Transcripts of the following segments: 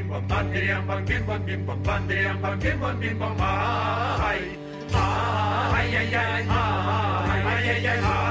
bim bom bam bam bam bim bom bim bom bam bam bam bim bom bim bom ai ah, ai ah, ai ah, ai ai ai ai ai ai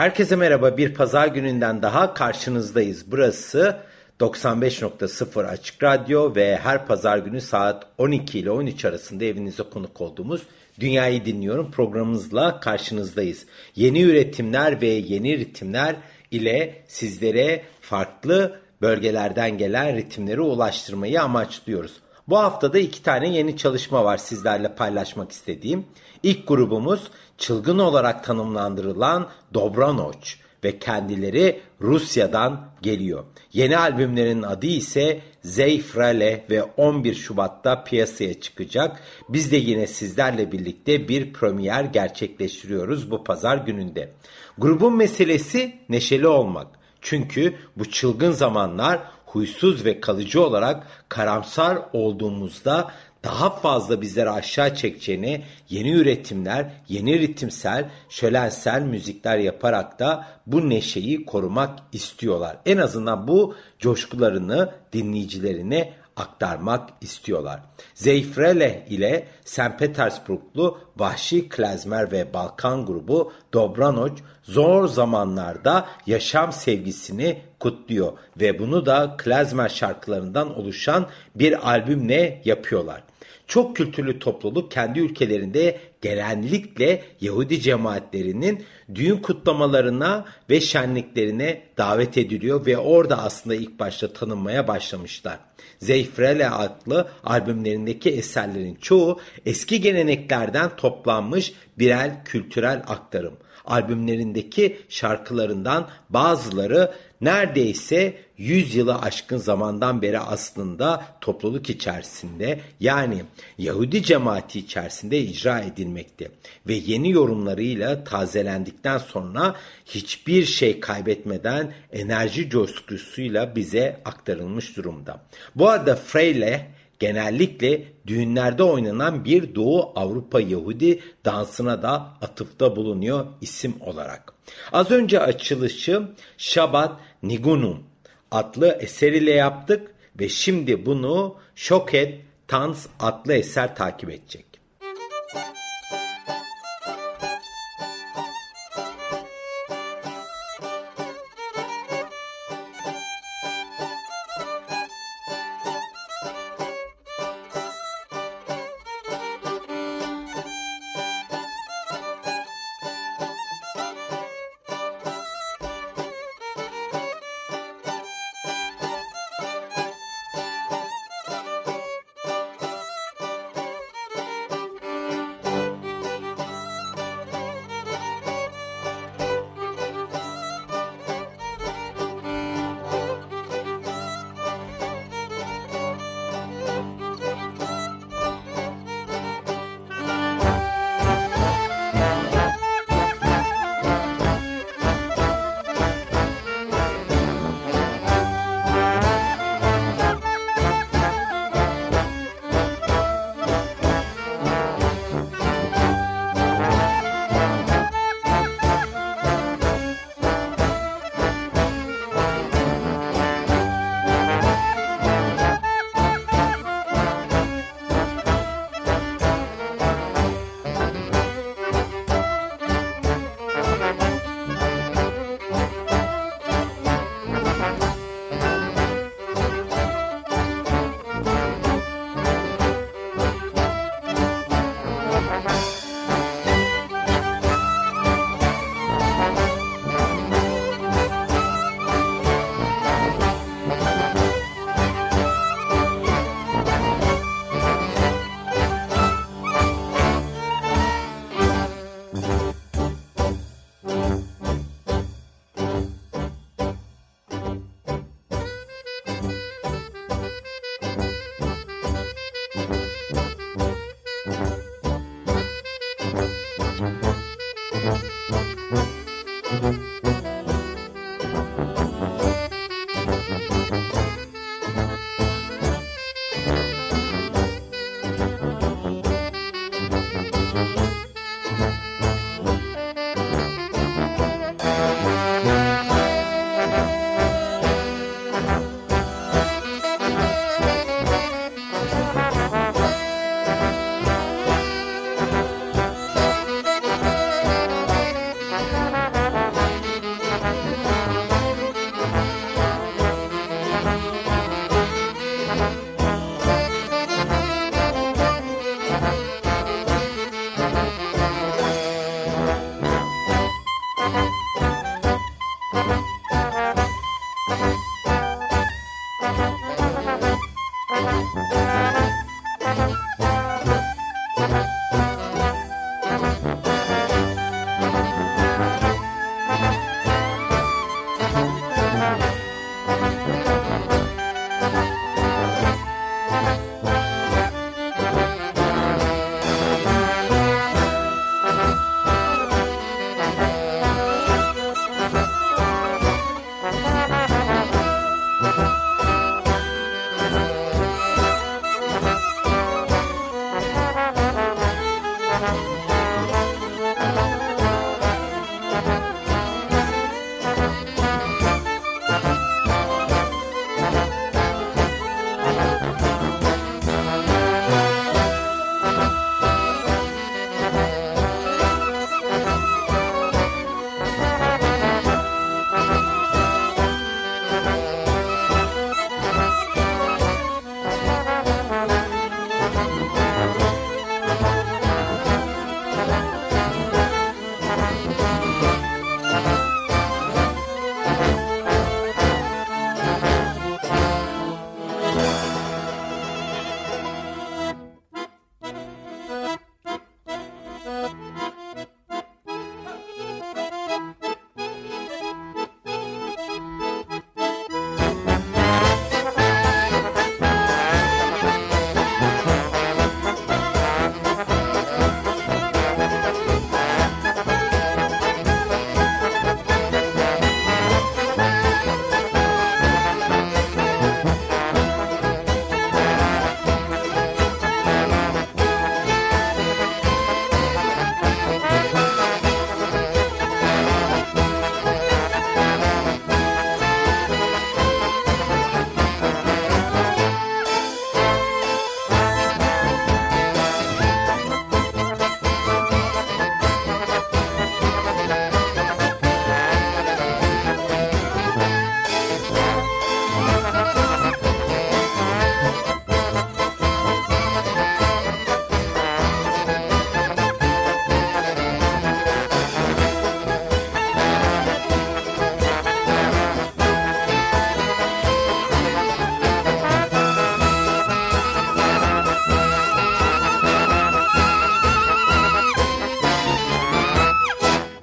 Herkese merhaba. Bir pazar gününden daha karşınızdayız. Burası 95.0 Açık Radyo ve her pazar günü saat 12 ile 13 arasında evinize konuk olduğumuz Dünyayı Dinliyorum programımızla karşınızdayız. Yeni üretimler ve yeni ritimler ile sizlere farklı bölgelerden gelen ritimleri ulaştırmayı amaçlıyoruz. Bu haftada iki tane yeni çalışma var sizlerle paylaşmak istediğim. İlk grubumuz çılgın olarak tanımlandırılan Dobranoç ve kendileri Rusya'dan geliyor. Yeni albümlerin adı ise Zeyfrale ve 11 Şubat'ta piyasaya çıkacak. Biz de yine sizlerle birlikte bir premier gerçekleştiriyoruz bu pazar gününde. Grubun meselesi neşeli olmak. Çünkü bu çılgın zamanlar huysuz ve kalıcı olarak karamsar olduğumuzda daha fazla bizleri aşağı çekeceğini yeni üretimler, yeni ritimsel, şölensel müzikler yaparak da bu neşeyi korumak istiyorlar. En azından bu coşkularını dinleyicilerine aktarmak istiyorlar. Zeyfrele ile St. Petersburglu Vahşi Klezmer ve Balkan grubu Dobranoç zor zamanlarda yaşam sevgisini kutluyor ve bunu da Klezmer şarkılarından oluşan bir albümle yapıyorlar. Çok kültürlü topluluk kendi ülkelerinde genellikle Yahudi cemaatlerinin düğün kutlamalarına ve şenliklerine davet ediliyor ve orada aslında ilk başta tanınmaya başlamışlar. Zeyfrele adlı albümlerindeki eserlerin çoğu eski geleneklerden toplanmış birer kültürel aktarım. Albümlerindeki şarkılarından bazıları neredeyse 100 yılı aşkın zamandan beri aslında topluluk içerisinde yani Yahudi cemaati içerisinde icra edilmekte ve yeni yorumlarıyla tazelendikten sonra hiçbir şey kaybetmeden enerji coşkusuyla bize aktarılmış durumda. Bu arada Freyle genellikle düğünlerde oynanan bir Doğu Avrupa Yahudi dansına da atıfta bulunuyor isim olarak. Az önce açılışı Şabat Nigunum adlı eser ile yaptık ve şimdi bunu Şoket Tans adlı eser takip edecek.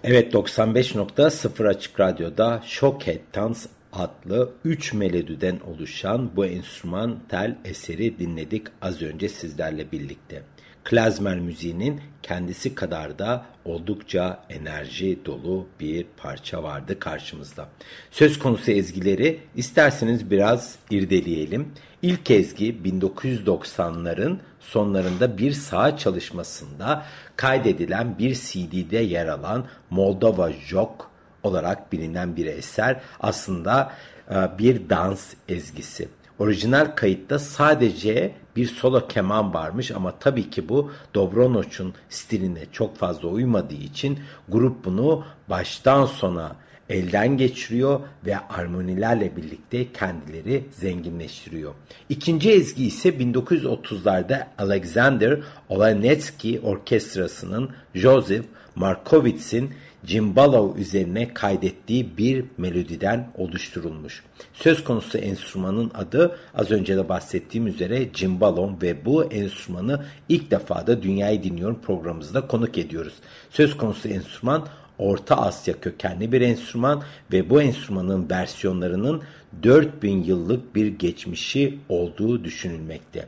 Evet 95.0 Açık Radyo'da Shockhead Dance adlı 3 melodiden oluşan bu enstrümantal eseri dinledik az önce sizlerle birlikte. Klezmer müziğinin kendisi kadar da oldukça enerji dolu bir parça vardı karşımızda. Söz konusu ezgileri isterseniz biraz irdeleyelim. İlk ezgi 1990'ların sonlarında bir sağ çalışmasında kaydedilen bir CD'de yer alan Moldova Jok olarak bilinen bir eser aslında bir dans ezgisi. Orijinal kayıtta sadece bir solo keman varmış ama tabii ki bu Dobronoç'un stiline çok fazla uymadığı için grup bunu baştan sona elden geçiriyor ve armonilerle birlikte kendileri zenginleştiriyor. İkinci ezgi ise 1930'larda Alexander Olanetsky Orkestrası'nın Joseph Markowitz'in cimbalo üzerine kaydettiği bir melodiden oluşturulmuş. Söz konusu enstrümanın adı az önce de bahsettiğim üzere cimbalon ve bu enstrümanı ilk defa da Dünyayı Dinliyorum programımızda konuk ediyoruz. Söz konusu enstrüman Orta Asya kökenli bir enstrüman ve bu enstrümanın versiyonlarının 4000 yıllık bir geçmişi olduğu düşünülmekte.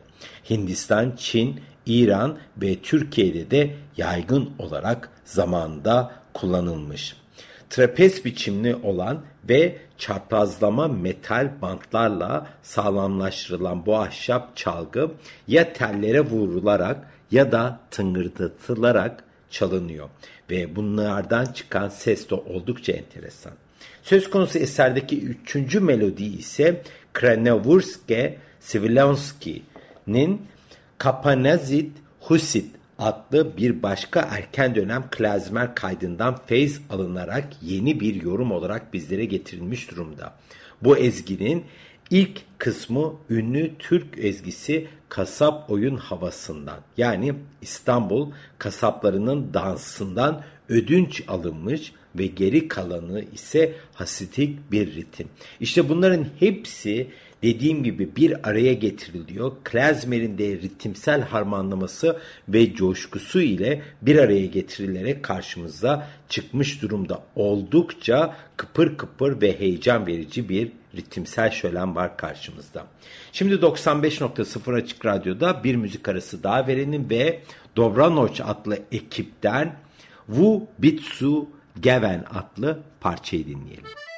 Hindistan, Çin, İran ve Türkiye'de de yaygın olarak zamanında kullanılmış. Trapez biçimli olan ve çaprazlama metal bantlarla sağlamlaştırılan bu ahşap çalgı ya tellere vurularak ya da tıngırdatılarak çalınıyor ve bunlardan çıkan ses de oldukça enteresan. Söz konusu eserdeki üçüncü melodi ise Kranevurske Svilonski'nin Kapanazit Husit adlı bir başka erken dönem klezmer kaydından feyz alınarak yeni bir yorum olarak bizlere getirilmiş durumda. Bu ezginin ilk kısmı ünlü Türk ezgisi kasap oyun havasından yani İstanbul kasaplarının dansından ödünç alınmış ve geri kalanı ise hasitik bir ritim. İşte bunların hepsi dediğim gibi bir araya getiriliyor. Klezmer'in de ritimsel harmanlaması ve coşkusu ile bir araya getirilerek karşımıza çıkmış durumda. Oldukça kıpır kıpır ve heyecan verici bir ritimsel şölen var karşımızda. Şimdi 95.0 Açık Radyo'da bir müzik arası daha verelim ve Dobranoç adlı ekipten Wu Bitsu Geven adlı parçayı dinleyelim.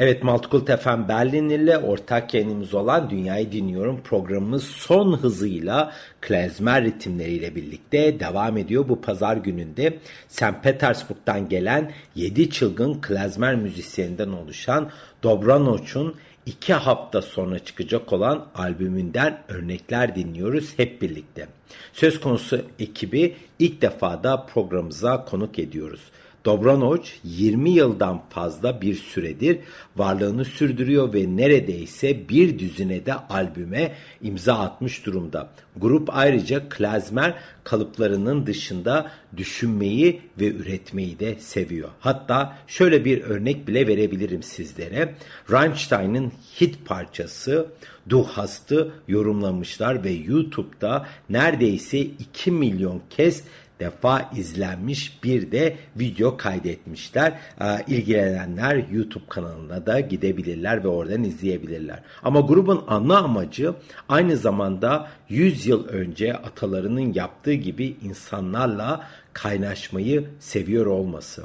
Evet Maltkult FM Berlin ile ortak yayınımız olan Dünyayı Dinliyorum programımız son hızıyla klezmer ritimleriyle birlikte devam ediyor. Bu pazar gününde St. Petersburg'dan gelen 7 çılgın klezmer müzisyeninden oluşan Dobranoç'un iki hafta sonra çıkacak olan albümünden örnekler dinliyoruz hep birlikte. Söz konusu ekibi ilk defa da programımıza konuk ediyoruz. Dobranoç 20 yıldan fazla bir süredir varlığını sürdürüyor ve neredeyse bir düzine de albüme imza atmış durumda. Grup ayrıca klezmer kalıplarının dışında düşünmeyi ve üretmeyi de seviyor. Hatta şöyle bir örnek bile verebilirim sizlere. Rammstein'ın hit parçası Du Hast'ı yorumlamışlar ve YouTube'da neredeyse 2 milyon kez defa izlenmiş bir de video kaydetmişler. İlgilenenler YouTube kanalına da gidebilirler ve oradan izleyebilirler. Ama grubun ana amacı aynı zamanda 100 yıl önce atalarının yaptığı gibi insanlarla kaynaşmayı seviyor olması.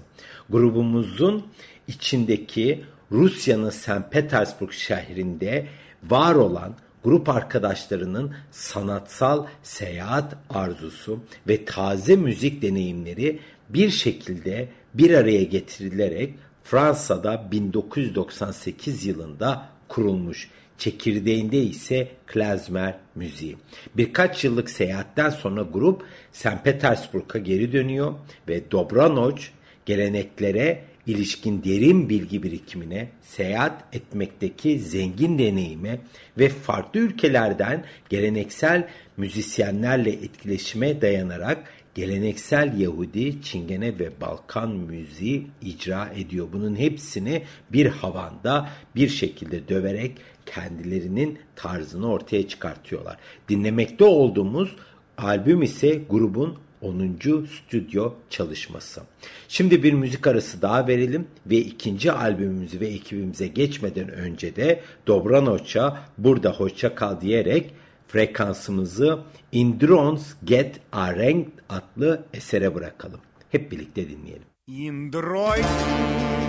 Grubumuzun içindeki Rusya'nın St. Petersburg şehrinde var olan grup arkadaşlarının sanatsal seyahat arzusu ve taze müzik deneyimleri bir şekilde bir araya getirilerek Fransa'da 1998 yılında kurulmuş. Çekirdeğinde ise klezmer müziği. Birkaç yıllık seyahatten sonra grup St. Petersburg'a geri dönüyor ve Dobranoç geleneklere ilişkin derin bilgi birikimine, seyahat etmekteki zengin deneyime ve farklı ülkelerden geleneksel müzisyenlerle etkileşime dayanarak geleneksel Yahudi, Çingene ve Balkan müziği icra ediyor. Bunun hepsini bir havanda bir şekilde döverek kendilerinin tarzını ortaya çıkartıyorlar. Dinlemekte olduğumuz albüm ise grubun 10. stüdyo çalışması. Şimdi bir müzik arası daha verelim ve ikinci albümümüzü ve ekibimize geçmeden önce de Dobranoç'a burada hoşça kal diyerek frekansımızı Indrons Get Arranged adlı esere bırakalım. Hep birlikte dinleyelim. Indrois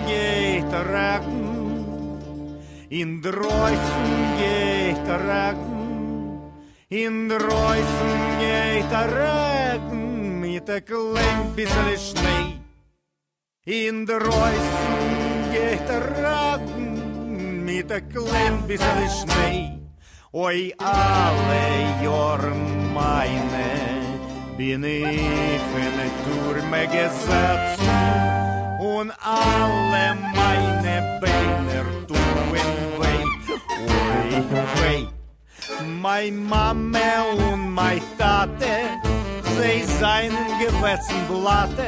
get arranged Indrois get arranged Indrois get. In klempis lišnai Indroisingėte ragmita klempis lišnai Oi Ой, але meine bin ich eine Turme gesetzt und alle meine Beine tun weh, oi weh. Mein Mame und mein Tate sie seinen Gewätzen blatte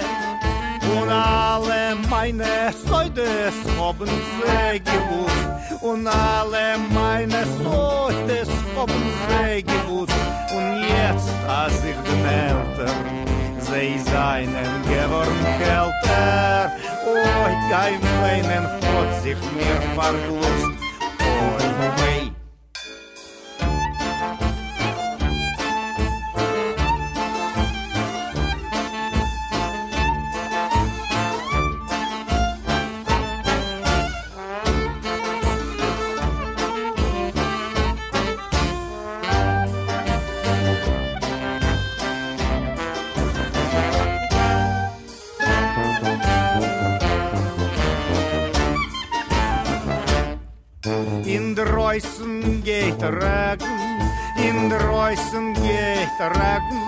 und alle meine Säudes haben sie gewusst und alle meine Säudes haben sie gewusst und jetzt als ich Eltern sie seinen geworden kälter. Oh, kein Weinen hat sich mir verglust Regen,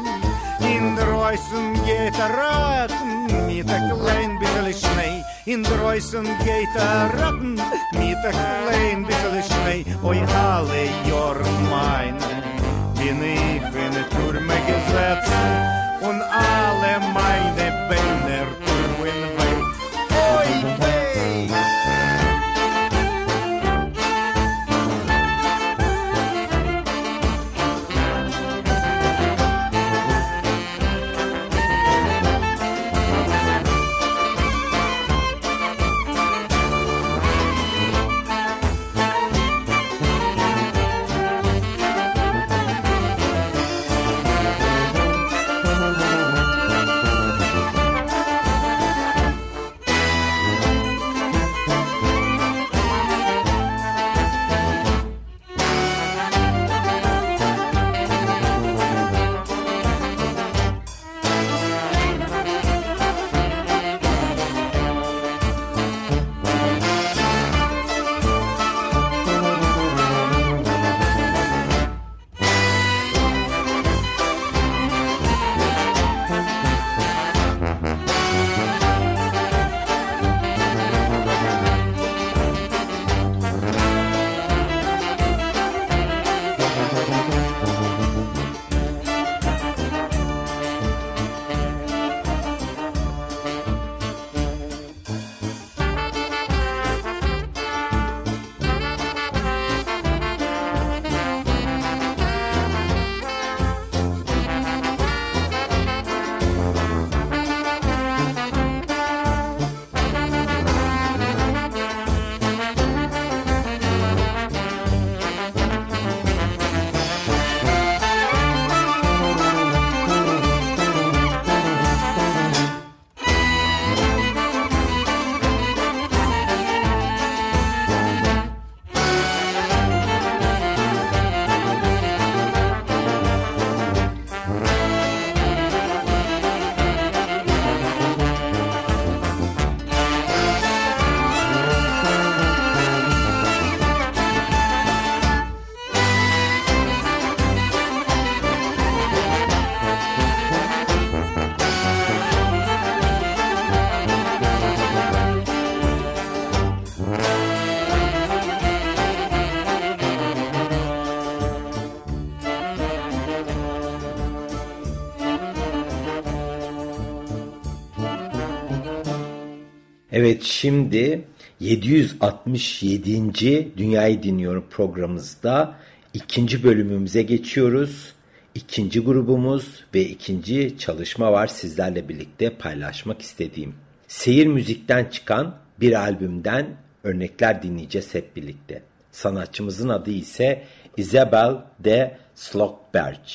in der Reusen geht der Regen, mit der klein bissel Schnee, in der Reusen geht der Regen, mit der klein bissel Schnee, oi alle Jor meine, bin ich in der Turme gesetzt, und alle meine Beine Evet şimdi 767. Dünyayı Dinliyorum programımızda ikinci bölümümüze geçiyoruz. İkinci grubumuz ve ikinci çalışma var sizlerle birlikte paylaşmak istediğim. Seyir müzikten çıkan bir albümden örnekler dinleyeceğiz hep birlikte. Sanatçımızın adı ise Isabel de Slockberg.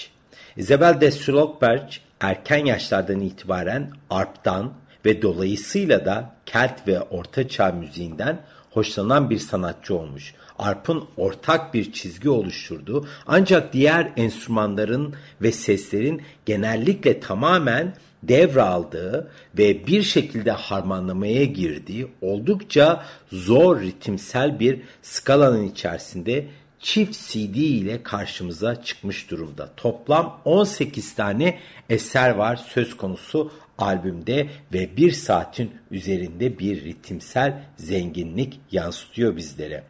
Isabel de Slockberg erken yaşlardan itibaren arptan ve dolayısıyla da Kelt ve Orta Çağ müziğinden hoşlanan bir sanatçı olmuş. Arp'ın ortak bir çizgi oluşturduğu ancak diğer enstrümanların ve seslerin genellikle tamamen devraldığı ve bir şekilde harmanlamaya girdiği oldukça zor ritimsel bir skalanın içerisinde çift CD ile karşımıza çıkmış durumda. Toplam 18 tane eser var söz konusu albümde ve bir saatin üzerinde bir ritimsel zenginlik yansıtıyor bizlere.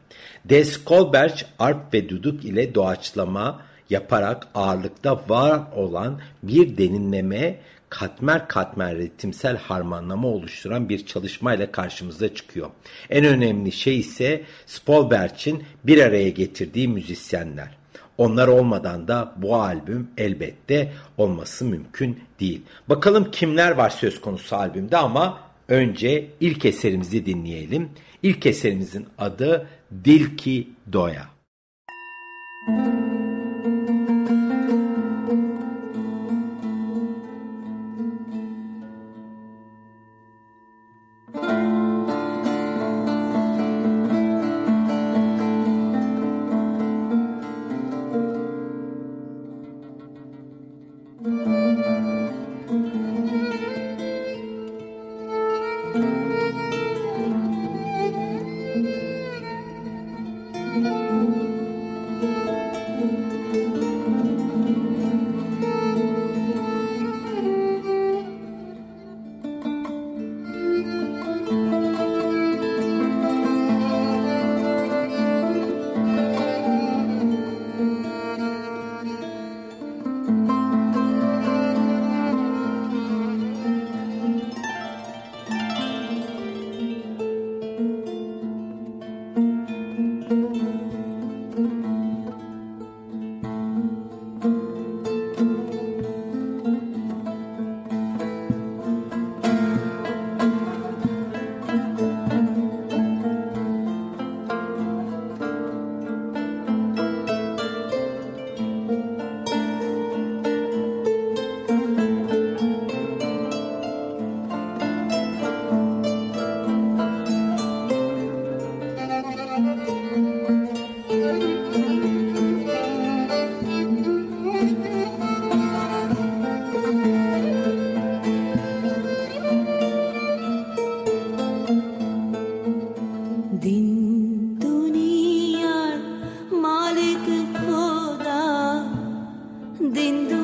Des Kolberg arp ve duduk ile doğaçlama yaparak ağırlıkta var olan bir derinleme katmer katmer ritimsel harmanlama oluşturan bir çalışmayla karşımıza çıkıyor. En önemli şey ise Spolberg'in bir araya getirdiği müzisyenler. Onlar olmadan da bu albüm elbette olması mümkün değil. Bakalım kimler var söz konusu albümde ama önce ilk eserimizi dinleyelim. İlk eserimizin adı Dilki Doya. Müzik दिन दूर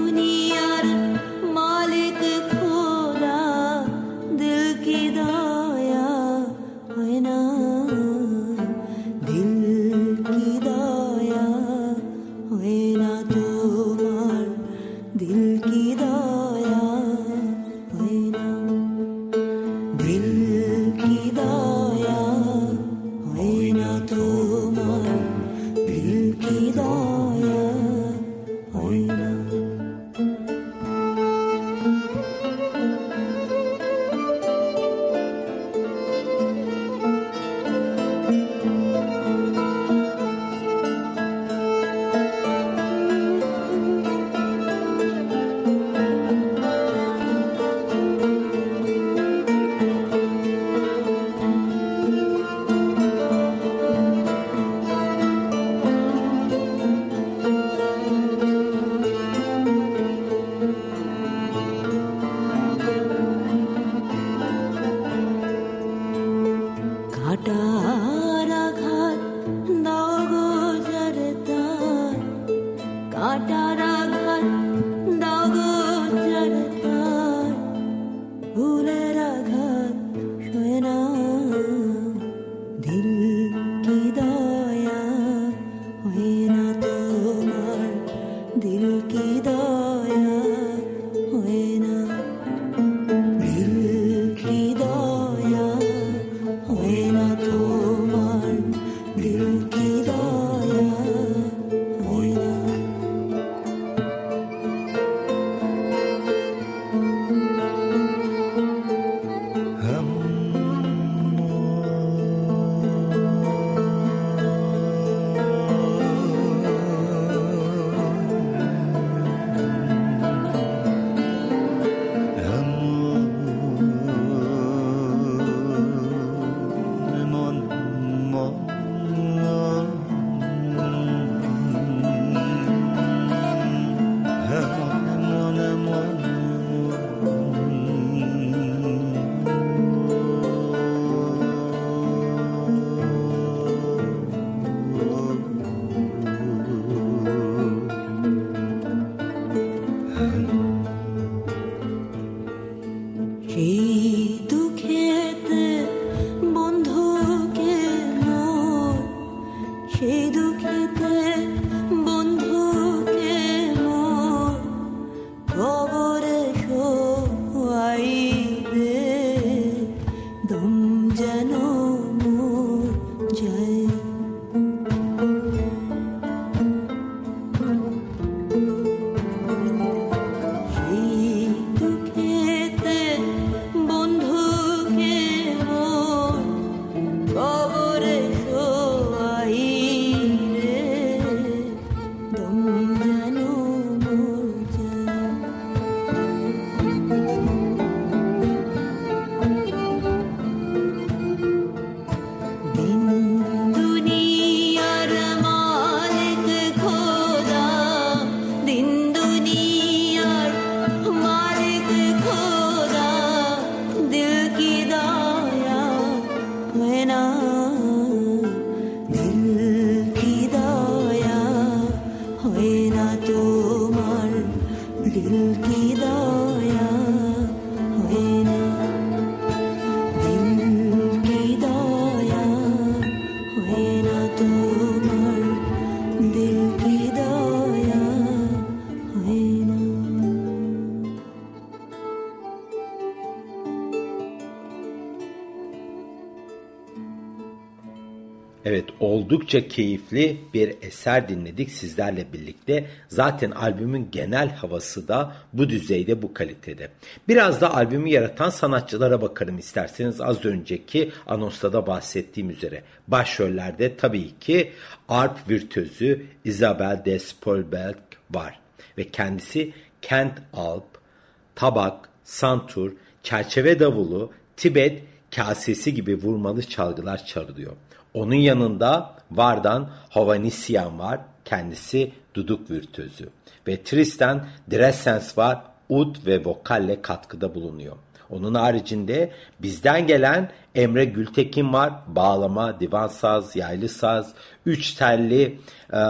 oldukça keyifli bir eser dinledik sizlerle birlikte. Zaten albümün genel havası da bu düzeyde bu kalitede. Biraz da albümü yaratan sanatçılara bakarım isterseniz az önceki anonsta da bahsettiğim üzere. Başrollerde tabii ki arp virtüözü Isabel Despolberg var. Ve kendisi Kent Alp, tabak, santur, çerçeve davulu, Tibet kasesi gibi vurmalı çalgılar çalıyor. Onun yanında Vardan Hovanisyan var. Kendisi duduk virtüözü. Ve Tristan Dressens var. Ud ve vokalle katkıda bulunuyor. Onun haricinde bizden gelen Emre Gültekin var. Bağlama, divan saz, yaylı saz, üç telli e,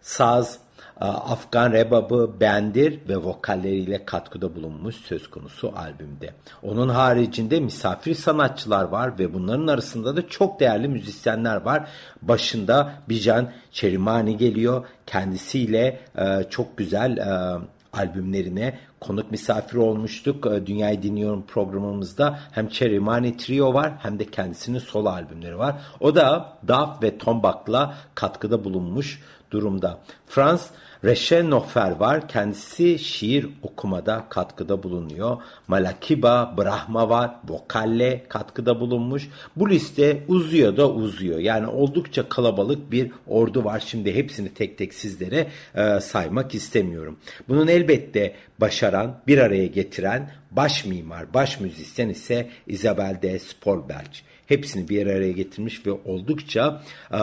saz, Afgan rebabı, bendir ve vokalleriyle katkıda bulunmuş söz konusu albümde. Onun haricinde misafir sanatçılar var ve bunların arasında da çok değerli müzisyenler var. Başında Bijan Çerimani geliyor. Kendisiyle e, çok güzel e, albümlerine konuk misafir olmuştuk. E, Dünyayı Dinliyorum programımızda hem Cherry Trio var hem de kendisinin solo albümleri var. O da Daf ve Tombak'la katkıda bulunmuş durumda. Frans Reşenofer var. Kendisi şiir okumada katkıda bulunuyor. Malakiba, Brahma var. Vokalle katkıda bulunmuş. Bu liste uzuyor da uzuyor. Yani oldukça kalabalık bir ordu var. Şimdi hepsini tek tek sizlere e, saymak istemiyorum. Bunun elbette başaran, bir araya getiren baş mimar, baş müzisyen ise Isabel de Spolberg. Hepsini bir araya getirmiş ve oldukça e,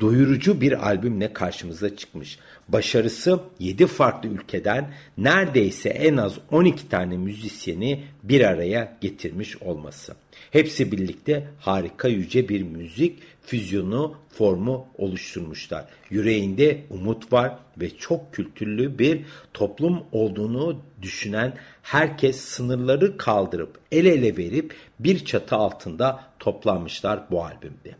doyurucu bir albümle karşımıza çıkmış. Başarısı 7 farklı ülkeden neredeyse en az 12 tane müzisyeni bir araya getirmiş olması. Hepsi birlikte harika yüce bir müzik füzyonu formu oluşturmuşlar. Yüreğinde umut var ve çok kültürlü bir toplum olduğunu düşünen herkes sınırları kaldırıp el ele verip bir çatı altında toplanmışlar bu albümde.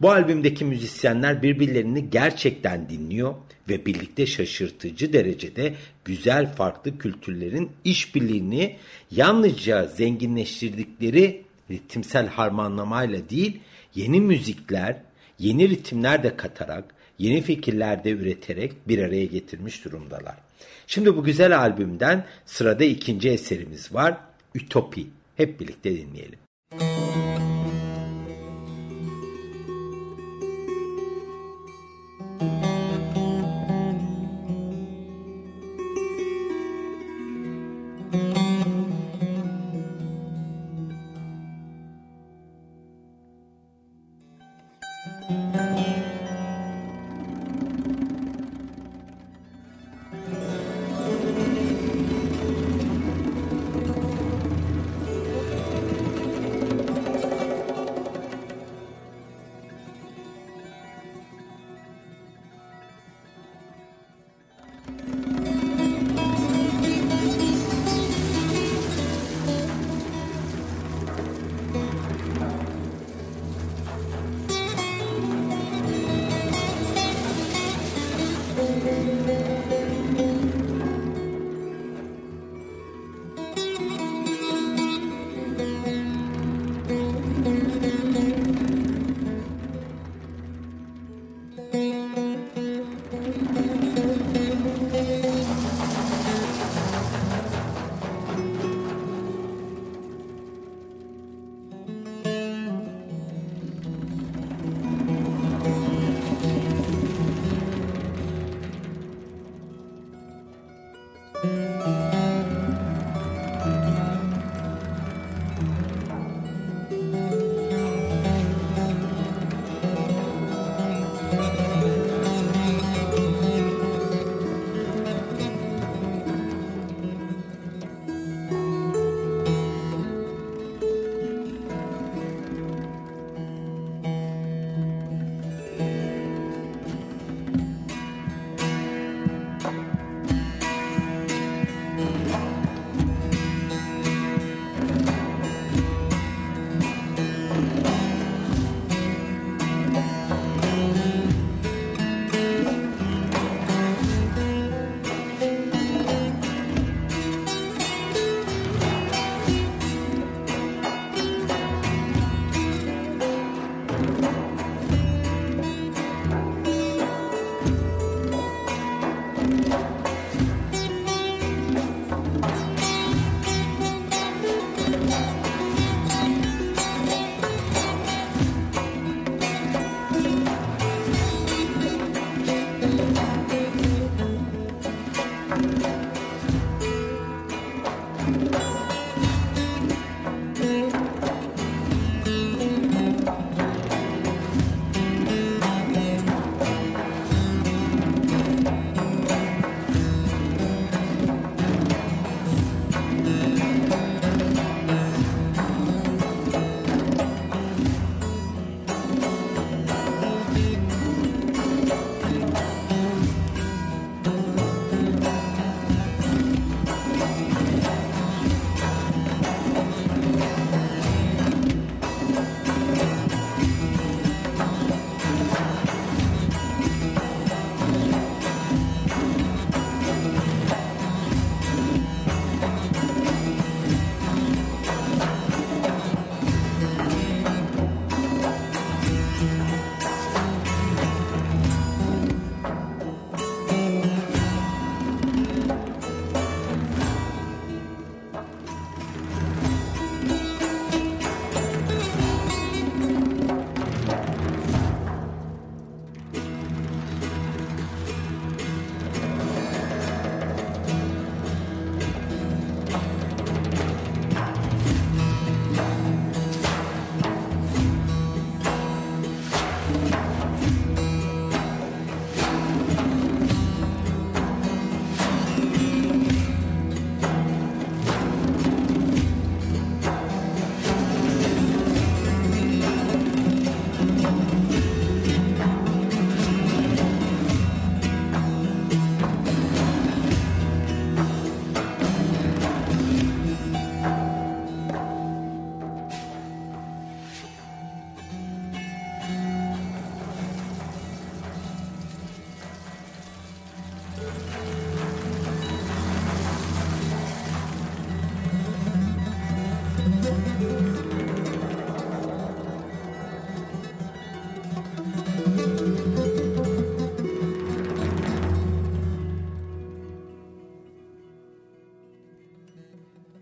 Bu albümdeki müzisyenler birbirlerini gerçekten dinliyor ve birlikte şaşırtıcı derecede güzel farklı kültürlerin işbirliğini yalnızca zenginleştirdikleri ritimsel harmanlamayla değil, yeni müzikler, yeni ritimler de katarak, yeni fikirler de üreterek bir araya getirmiş durumdalar. Şimdi bu güzel albümden sırada ikinci eserimiz var, Ütopi. Hep birlikte dinleyelim. Müzik something.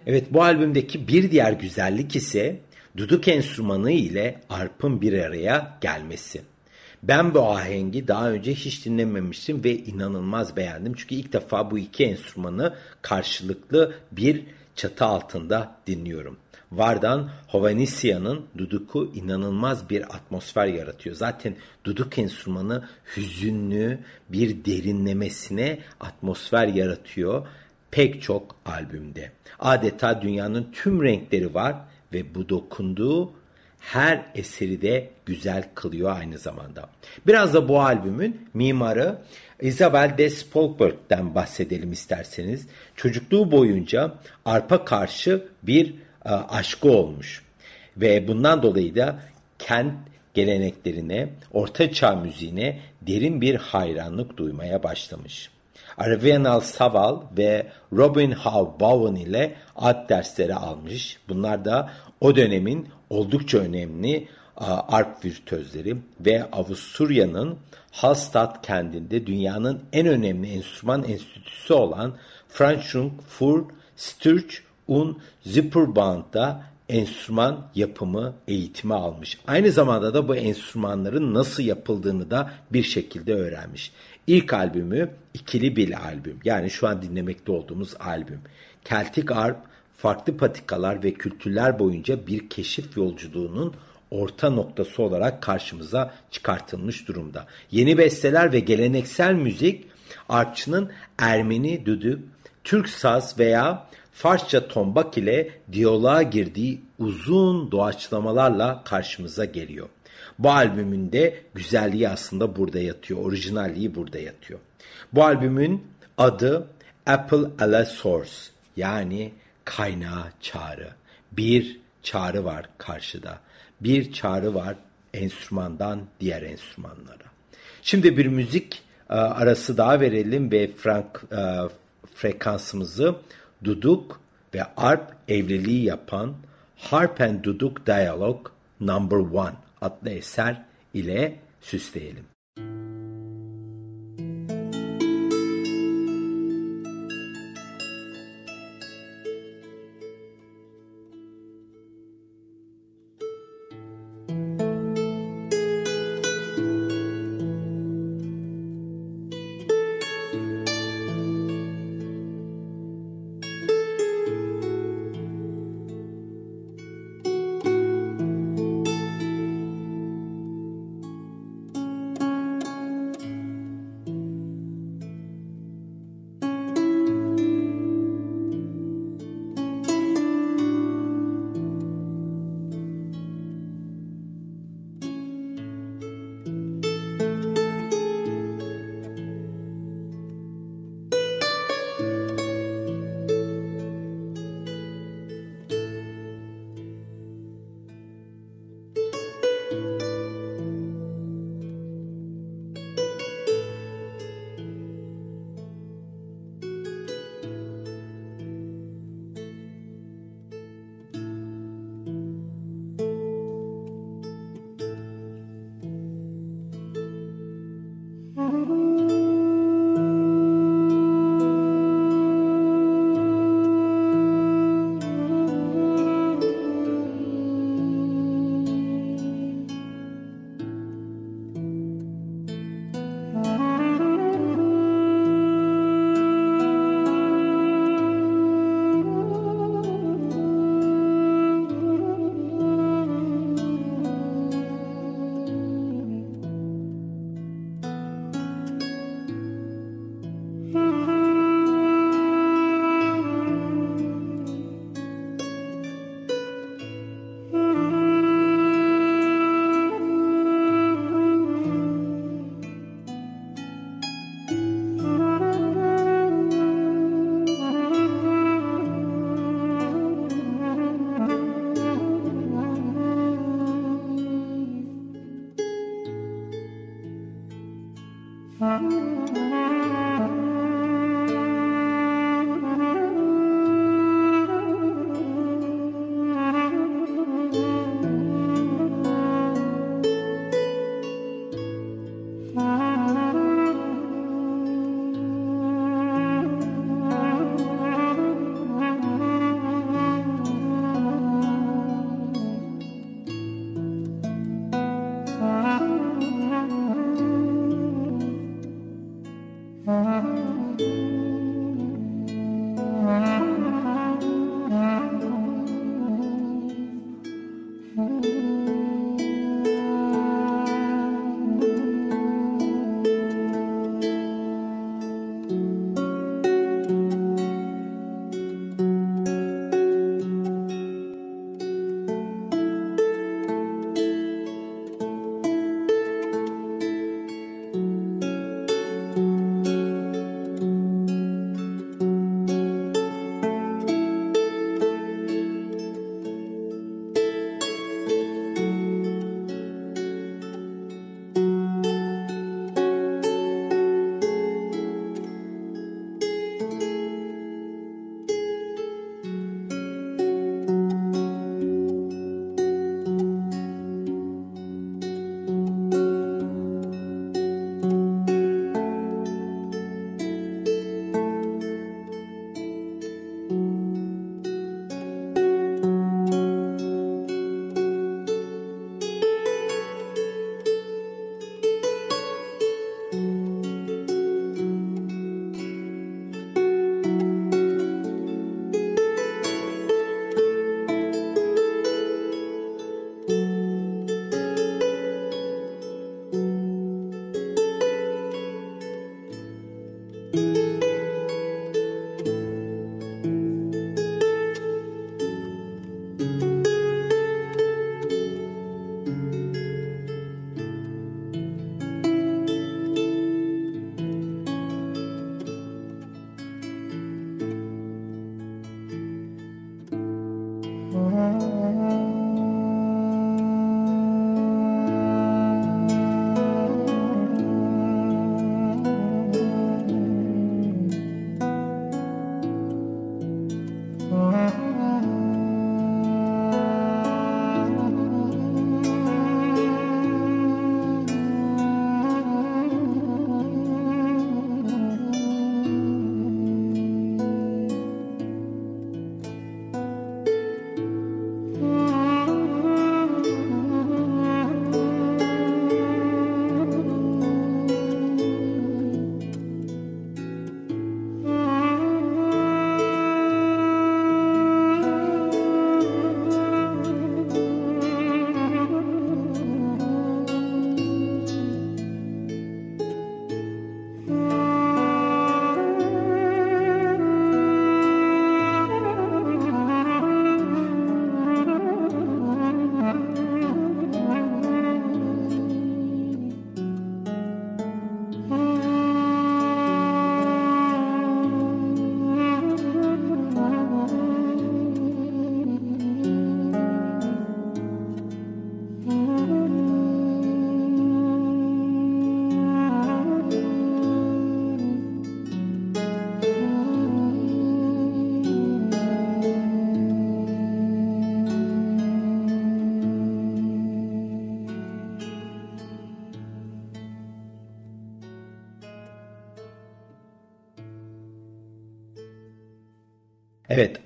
Evet bu albümdeki bir diğer güzellik ise duduk enstrümanı ile arpın bir araya gelmesi. Ben bu ahengi daha önce hiç dinlememiştim ve inanılmaz beğendim. Çünkü ilk defa bu iki enstrümanı karşılıklı bir çatı altında dinliyorum. Vardan Hovanesia'nın duduku inanılmaz bir atmosfer yaratıyor. Zaten duduk enstrümanı hüzünlü bir derinlemesine atmosfer yaratıyor pek çok albümde. Adeta dünyanın tüm renkleri var ve bu dokunduğu her eseri de güzel kılıyor aynı zamanda. Biraz da bu albümün mimarı Isabel de Spolkberg'den bahsedelim isterseniz. Çocukluğu boyunca arpa karşı bir e, aşkı olmuş. Ve bundan dolayı da kent geleneklerine, orta çağ müziğine derin bir hayranlık duymaya başlamış. Arvenal Saval ve Robin Howe Bowen ile alt dersleri almış. Bunlar da o dönemin oldukça önemli arp virtüözleri ve Avusturya'nın Hallstatt kentinde dünyanın en önemli enstrüman enstitüsü olan Franschung für Sturch und Zipperband'da enstrüman yapımı eğitimi almış. Aynı zamanda da bu enstrümanların nasıl yapıldığını da bir şekilde öğrenmiş. İlk albümü ikili bir albüm. Yani şu an dinlemekte olduğumuz albüm. Celtic Arp farklı patikalar ve kültürler boyunca bir keşif yolculuğunun orta noktası olarak karşımıza çıkartılmış durumda. Yeni besteler ve geleneksel müzik artçının Ermeni düdük, Türk saz veya Farsça tombak ile diyaloğa girdiği uzun doğaçlamalarla karşımıza geliyor. Bu albümün de güzelliği aslında burada yatıyor. Orijinalliği burada yatıyor. Bu albümün adı Apple a la Source yani kaynağı çağrı. Bir çağrı var karşıda. Bir çağrı var enstrümandan diğer enstrümanlara. Şimdi bir müzik e, arası daha verelim ve frank, e, frekansımızı duduk ve arp evliliği yapan Harp and Duduk Dialogue Number One adlı eser ile süsleyelim.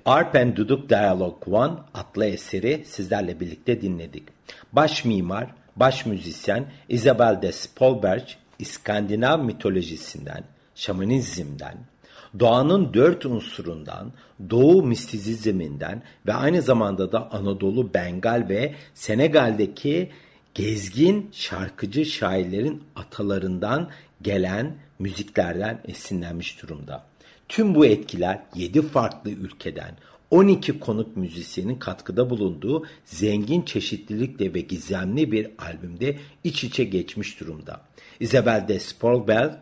Arp and Duduk Dialogue One adlı eseri sizlerle birlikte dinledik. Baş mimar, baş müzisyen Isabel de Spolberg, İskandinav mitolojisinden, şamanizmden, doğanın dört unsurundan, doğu mistizizminden ve aynı zamanda da Anadolu, Bengal ve Senegal'deki gezgin şarkıcı şairlerin atalarından gelen müziklerden esinlenmiş durumda. Tüm bu etkiler 7 farklı ülkeden 12 konuk müzisyenin katkıda bulunduğu zengin çeşitlilikle ve gizemli bir albümde iç içe geçmiş durumda. Isabel de Spolberg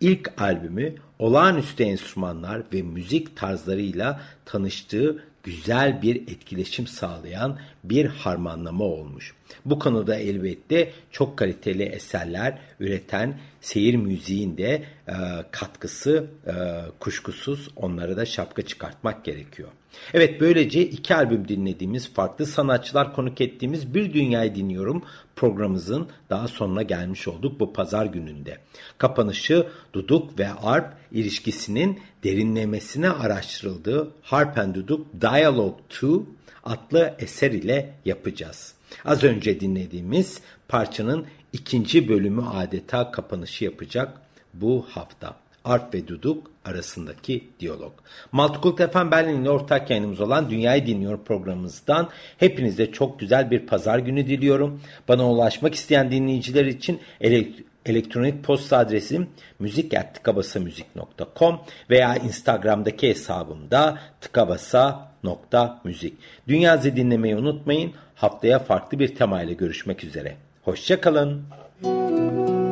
ilk albümü olağanüstü enstrümanlar ve müzik tarzlarıyla tanıştığı güzel bir etkileşim sağlayan bir harmanlama olmuş. Bu konuda elbette çok kaliteli eserler üreten seyir müziğin de e, katkısı e, kuşkusuz onlara da şapka çıkartmak gerekiyor. Evet böylece iki albüm dinlediğimiz farklı sanatçılar konuk ettiğimiz Bir Dünyayı Dinliyorum programımızın daha sonuna gelmiş olduk bu pazar gününde. Kapanışı Duduk ve Arp ilişkisinin derinlemesine araştırıldığı Harp and Duduk Dialogue 2 adlı eser ile yapacağız. Az önce dinlediğimiz parçanın ikinci bölümü adeta kapanışı yapacak bu hafta. Arp ve Duduk arasındaki diyalog. Multicult FM Berlin ile ortak yayınımız olan Dünyayı Dinliyor programımızdan hepinize çok güzel bir pazar günü diliyorum. Bana ulaşmak isteyen dinleyiciler için elektronik posta adresim müzik.tıkabasamüzik.com veya Instagram'daki hesabımda tıkabasa.müzik. Dünya dinlemeyi unutmayın. Haftaya farklı bir temayla görüşmek üzere. Hoşçakalın. Müzik